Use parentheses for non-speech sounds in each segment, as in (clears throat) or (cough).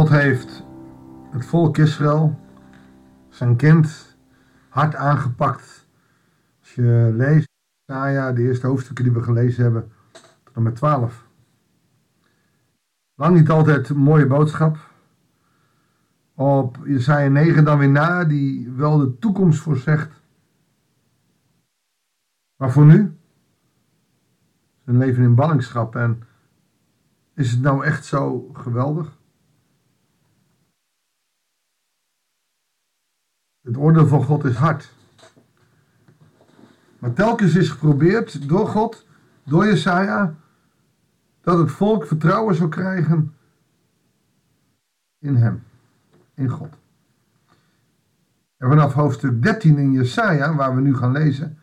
God heeft het volk Israël, zijn kind, hard aangepakt. Als je leest, nou ja, de eerste hoofdstukken die we gelezen hebben, tot met 12. Lang niet altijd een mooie boodschap. Op Jesaja 9 dan weer na, die wel de toekomst voorzegt. Maar voor nu, zijn leven in ballingschap en is het nou echt zo geweldig? Het oordeel van God is hard. Maar telkens is geprobeerd door God, door Jesaja, dat het volk vertrouwen zou krijgen in hem, in God. En vanaf hoofdstuk 13 in Jesaja, waar we nu gaan lezen,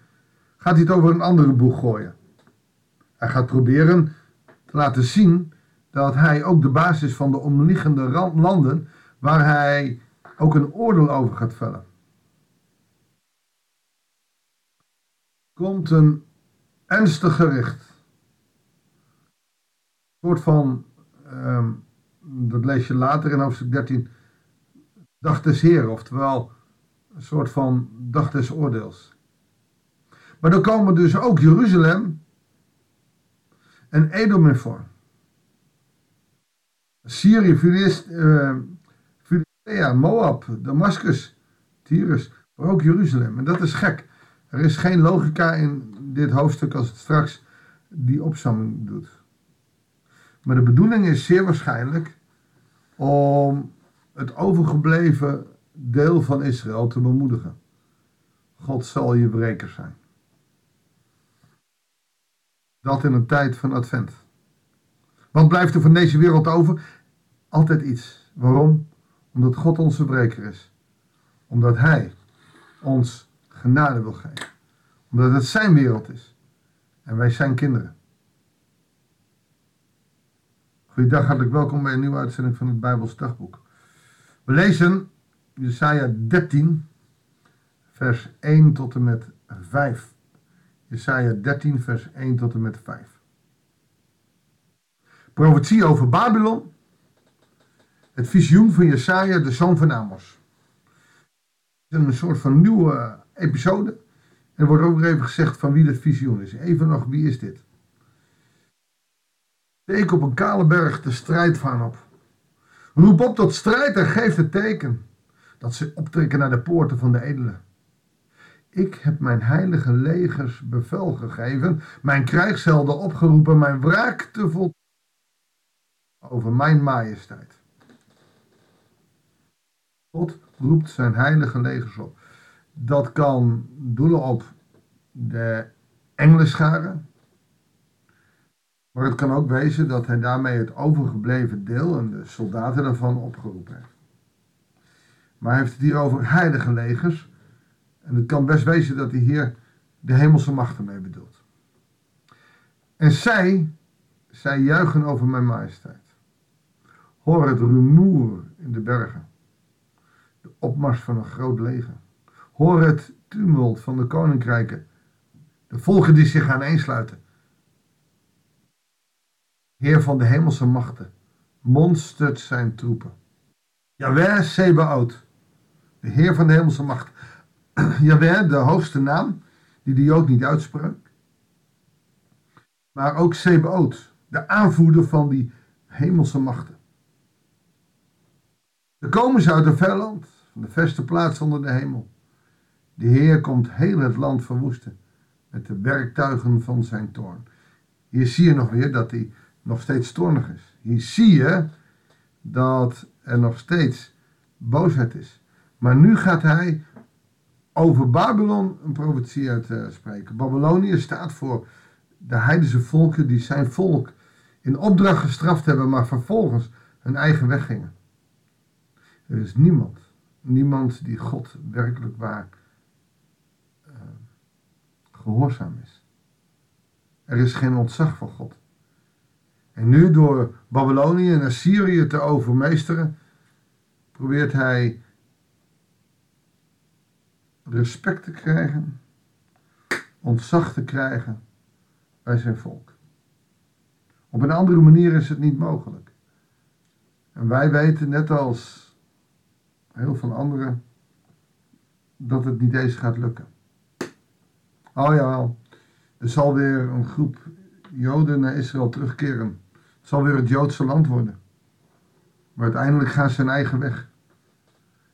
gaat hij het over een andere boeg gooien. Hij gaat proberen te laten zien dat hij ook de basis van de omliggende landen, waar hij ook een oordeel over gaat vellen. Komt een ernstig gericht. Een soort van, ehm, dat lees je later in hoofdstuk 13, dag des Heer, oftewel een soort van dag des oordeels. Maar dan komen dus ook Jeruzalem en Edom in. Syrië, Filistea, Moab, Damascus, Tyrus, maar ook Jeruzalem. En dat is gek. Er is geen logica in dit hoofdstuk als het straks die opzamming doet. Maar de bedoeling is zeer waarschijnlijk om het overgebleven deel van Israël te bemoedigen. God zal je breker zijn. Dat in een tijd van advent. Wat blijft er van deze wereld over? Altijd iets. Waarom? Omdat God onze breker is. Omdat Hij ons genade wil geven. Omdat het Zijn wereld is. En wij zijn kinderen. Goedendag, hartelijk welkom bij een nieuwe uitzending van het Bijbels Dagboek. We lezen Jesaja 13, vers 1 tot en met 5. Jesaja 13, vers 1 tot en met 5. Profetie over Babylon. Het visioen van Jesaja, de zoon van Amos. Een soort van nieuwe episode. Er wordt ook even gezegd van wie dit visioen is. Even nog, wie is dit? Steek op een kale berg de strijd van op. Roep op tot strijd en geef het teken. Dat ze optrekken naar de poorten van de edelen. Ik heb mijn heilige legers bevel gegeven, mijn krijgshelden opgeroepen, mijn wraak te vol over mijn majesteit. God roept zijn heilige legers op. Dat kan doelen op de engelenscharen. Maar het kan ook wezen dat hij daarmee het overgebleven deel en de soldaten ervan opgeroepen heeft. Maar hij heeft het hier over heilige legers. En het kan best wezen dat hij hier de hemelse machten mee bedoelt. En zij, zij juichen over mijn majesteit. Hoor het rumoer in de bergen. De opmars van een groot leger. Hoor het tumult van de koninkrijken. De volken die zich aaneensluiten. Heer van de hemelse machten, monstert zijn troepen. Jawel Sebaot, de Heer van de hemelse macht. (clears throat) Jawel, de hoogste naam, die de Jood niet uitsprak. Maar ook Sebaot, de aanvoerder van die hemelse machten. Dan komen ze uit een ver land, van de verste plaats onder de hemel. De Heer komt heel het land verwoesten met de werktuigen van zijn toorn. Hier zie je nog weer dat hij nog steeds toornig is. Hier zie je dat er nog steeds boosheid is. Maar nu gaat hij over Babylon een profetie uitspreken. Babylonië staat voor de heidense volken die zijn volk in opdracht gestraft hebben, maar vervolgens hun eigen weg gingen. Er is niemand, niemand die God werkelijk waar gehoorzaam is. Er is geen ontzag voor God. En nu door Babylonië en Assyrië te overmeesteren, probeert hij respect te krijgen, ontzag te krijgen bij zijn volk. Op een andere manier is het niet mogelijk. En wij weten, net als heel veel anderen, dat het niet eens gaat lukken. Oh jawel, er zal weer een groep Joden naar Israël terugkeren. Het zal weer het Joodse land worden. Maar uiteindelijk gaan ze hun eigen weg.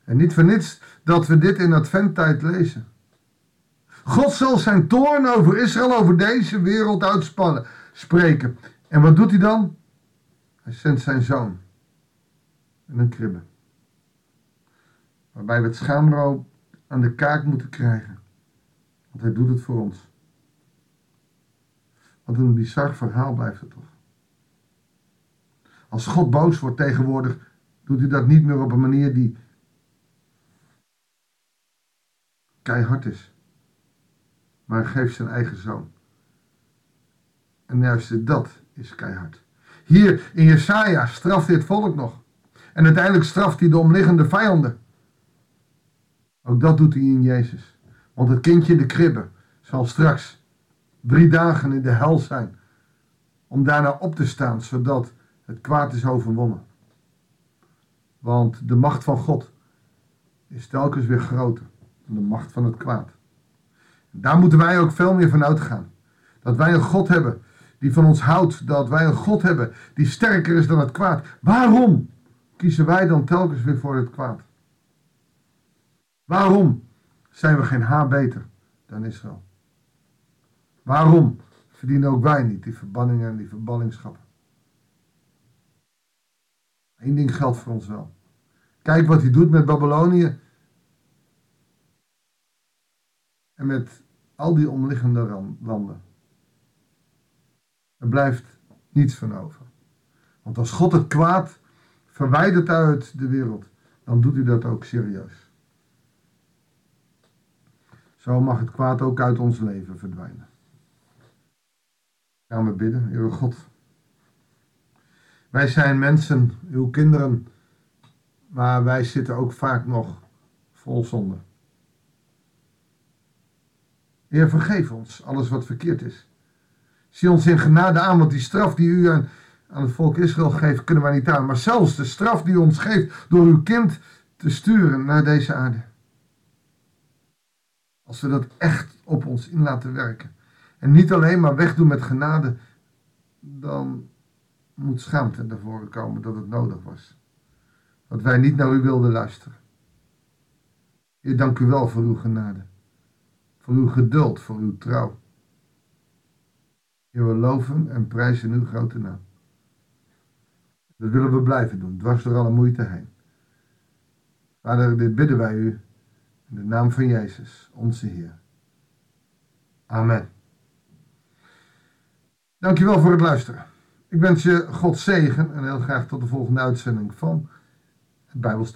En niet voor niets dat we dit in adventtijd lezen. God zal zijn toorn over Israël, over deze wereld uitspannen, spreken. En wat doet hij dan? Hij zendt zijn zoon in een kribbe. Waarbij we het schaamrood aan de kaak moeten krijgen. Hij doet het voor ons. Wat een bizar verhaal blijft het toch. Als God boos wordt tegenwoordig, doet hij dat niet meer op een manier die keihard is. Maar geeft zijn eigen zoon. En juist dat is keihard. Hier in Jesaja straft dit volk nog. En uiteindelijk straft hij de omliggende vijanden. Ook dat doet hij in Jezus. Want het kindje in de kribbe zal straks drie dagen in de hel zijn. Om daarna op te staan, zodat het kwaad is overwonnen. Want de macht van God is telkens weer groter dan de macht van het kwaad. Daar moeten wij ook veel meer van uitgaan. Dat wij een God hebben die van ons houdt. Dat wij een God hebben die sterker is dan het kwaad. Waarom kiezen wij dan telkens weer voor het kwaad? Waarom zijn we geen haar beter dan Israël? Waarom verdienen ook wij niet die verbanningen en die verbanningschappen? Eén ding geldt voor ons wel. Kijk wat hij doet met Babylonië. En met al die omliggende landen. Er blijft niets van over. Want als God het kwaad verwijdert uit de wereld, dan doet hij dat ook serieus. Zo mag het kwaad ook uit ons leven verdwijnen. Gaan we bidden, Heer God. Wij zijn mensen, uw kinderen, maar wij zitten ook vaak nog vol zonde. Heer, vergeef ons alles wat verkeerd is. Zie ons in genade aan, want die straf die u aan, aan het volk Israël geeft, kunnen wij niet aan. Maar zelfs de straf die u ons geeft door uw kind te sturen naar deze aarde. Als we dat echt op ons in laten werken. En niet alleen maar wegdoen met genade, dan moet schaamte naar voren komen dat het nodig was. Dat wij niet naar u wilden luisteren. Heer, dank u wel voor uw genade. Voor uw geduld, voor uw trouw. Heer, we loven en prijzen uw grote naam. Dat willen we blijven doen, dwars door alle moeite heen. Vader, dit bidden wij u in de naam van Jezus, onze Heer. Amen. Dankjewel voor het luisteren. Ik wens je God zegen en heel graag tot de volgende uitzending van het Bijbels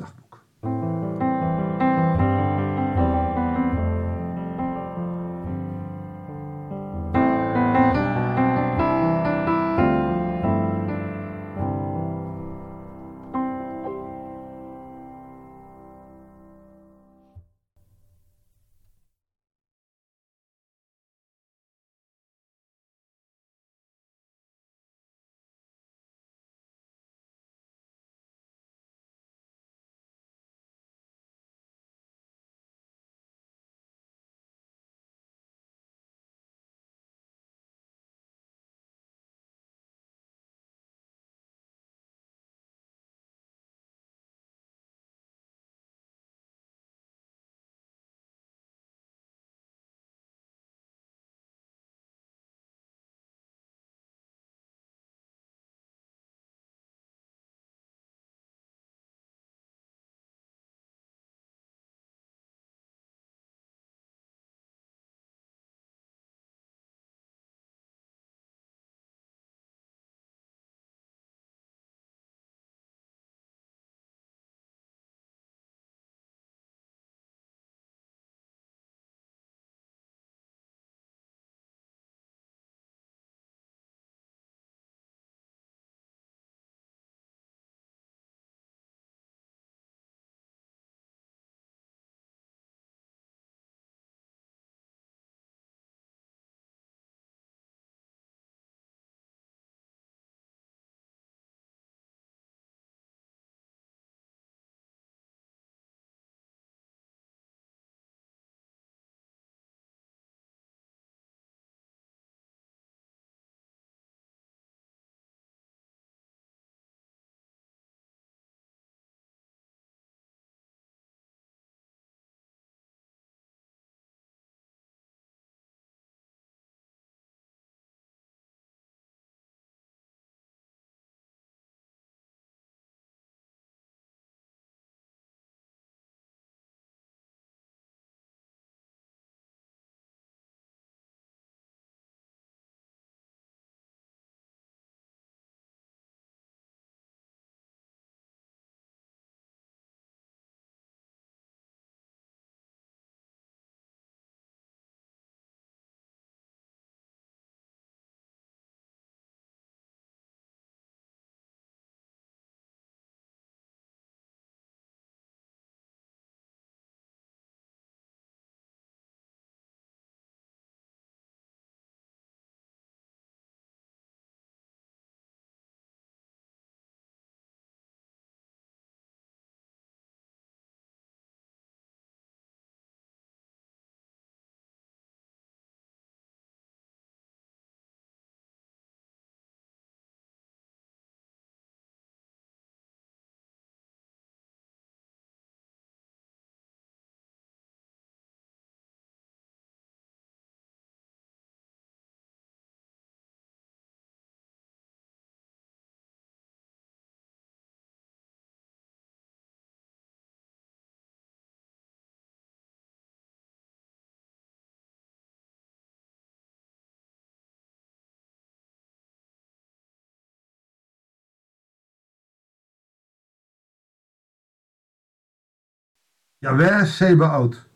Jaweh Sebaot,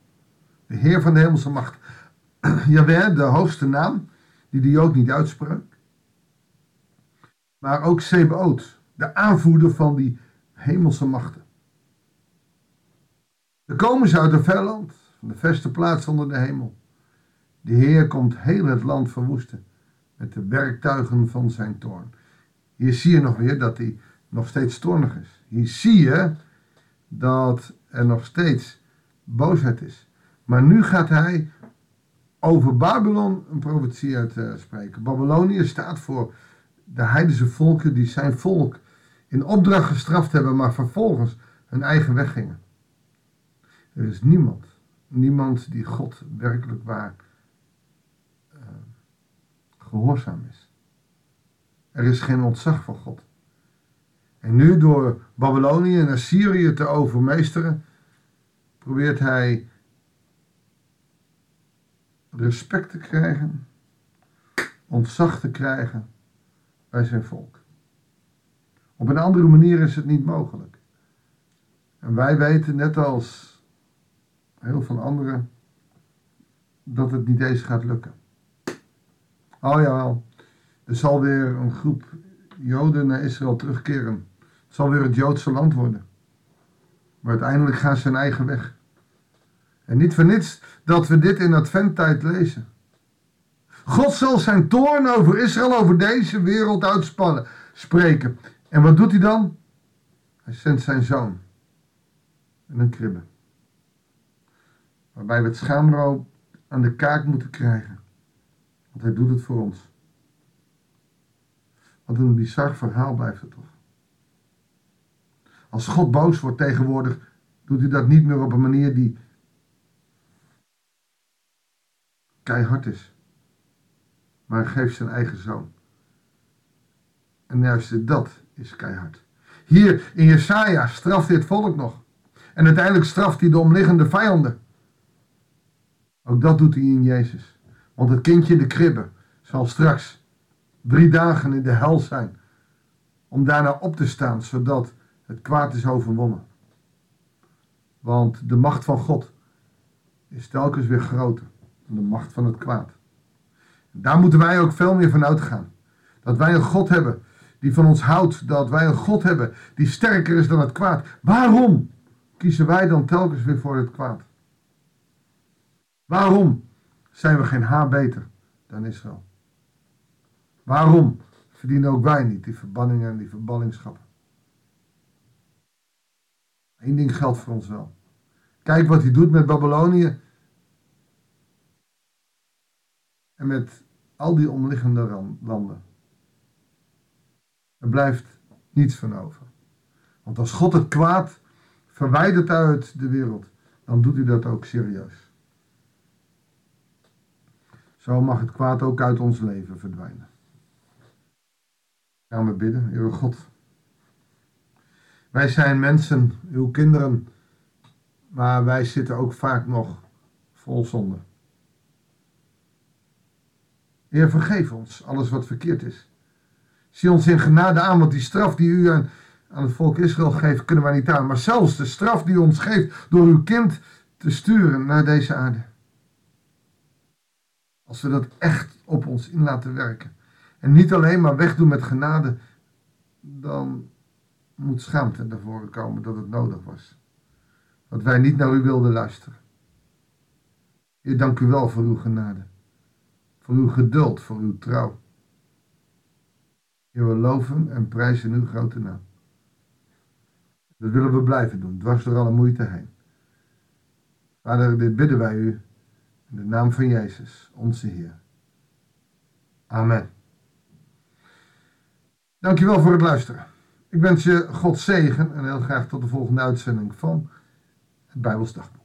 de Heer van de hemelse macht. (clears throat) Jaweh, de hoogste naam, die de Jood niet uitsprak. Maar ook Sebaot, de aanvoerder van die hemelse machten. De komen ze uit een ver land, van de verste plaats onder de hemel. De Heer komt heel het land verwoesten met de werktuigen van zijn toorn. Hier zie je nog weer dat hij nog steeds toornig is. Hier zie je dat er nog steeds boosheid is. Maar nu gaat hij over Babylon een profetie uitspreken. Babylonië staat voor de heidense volken die zijn volk in opdracht gestraft hebben, maar vervolgens hun eigen weg gingen. Er is niemand, niemand die God werkelijk waar uh, gehoorzaam is. Er is geen ontzag voor God. En nu door Babylonië en Assyrië te overmeesteren, probeert hij respect te krijgen, ontzag te krijgen bij zijn volk. Op een andere manier is het niet mogelijk. En wij weten, net als heel veel anderen, dat het niet eens gaat lukken. Oh ja, er zal weer een groep Joden naar Israël terugkeren. Zal weer het Joodse land worden. Maar uiteindelijk gaan ze hun eigen weg. En niet voor niets dat we dit in adventtijd lezen. God zal zijn toorn over Israël, over deze wereld uitspannen, spreken. En wat doet hij dan? Hij zendt zijn zoon in een kribbe. Waarbij we het schaamrood aan de kaak moeten krijgen. Want hij doet het voor ons. Wat een bizar verhaal blijft het toch. Als God boos wordt tegenwoordig, doet hij dat niet meer op een manier die keihard is. Maar geeft zijn eigen zoon. En juist dat is keihard. Hier in Jesaja straft dit volk nog. En uiteindelijk straft hij de omliggende vijanden. Ook dat doet hij in Jezus. Want het kindje in de kribbe zal straks drie dagen in de hel zijn. Om daarna op te staan, zodat het kwaad is overwonnen. Want de macht van God is telkens weer groter dan de macht van het kwaad. Daar moeten wij ook veel meer van uitgaan. Dat wij een God hebben die van ons houdt. Dat wij een God hebben die sterker is dan het kwaad. Waarom kiezen wij dan telkens weer voor het kwaad? Waarom zijn we geen haar beter dan Israël? Waarom verdienen ook wij niet die verbanningen en die verballingschappen? Eén ding geldt voor ons wel. Kijk wat hij doet met Babylonië. En met al die omliggende landen. Er blijft niets van over. Want als God het kwaad verwijdert uit de wereld, dan doet hij dat ook serieus. Zo mag het kwaad ook uit ons leven verdwijnen. Gaan we bidden, Heer God. Wij zijn mensen, uw kinderen, maar wij zitten ook vaak nog vol zonde. Heer, vergeef ons alles wat verkeerd is. Zie ons in genade aan, want die straf die u aan, aan het volk Israël geeft, kunnen wij niet aan. Maar zelfs de straf die u ons geeft door uw kind te sturen naar deze aarde. Als we dat echt op ons in laten werken. En niet alleen maar wegdoen met genade, dan moet schaamte naar voren komen dat het nodig was. Dat wij niet naar u wilden luisteren. Heer, dank u wel voor uw genade. Voor uw geduld, voor uw trouw. Heer, we loven en prijzen uw grote naam. Dat willen we blijven doen, dwars door alle moeite heen. Vader, dit bidden wij u in de naam van Jezus, onze Heer. Amen. Dankjewel voor het luisteren. Ik wens je God zegen en heel graag tot de volgende uitzending van het Bijbelsdagboek.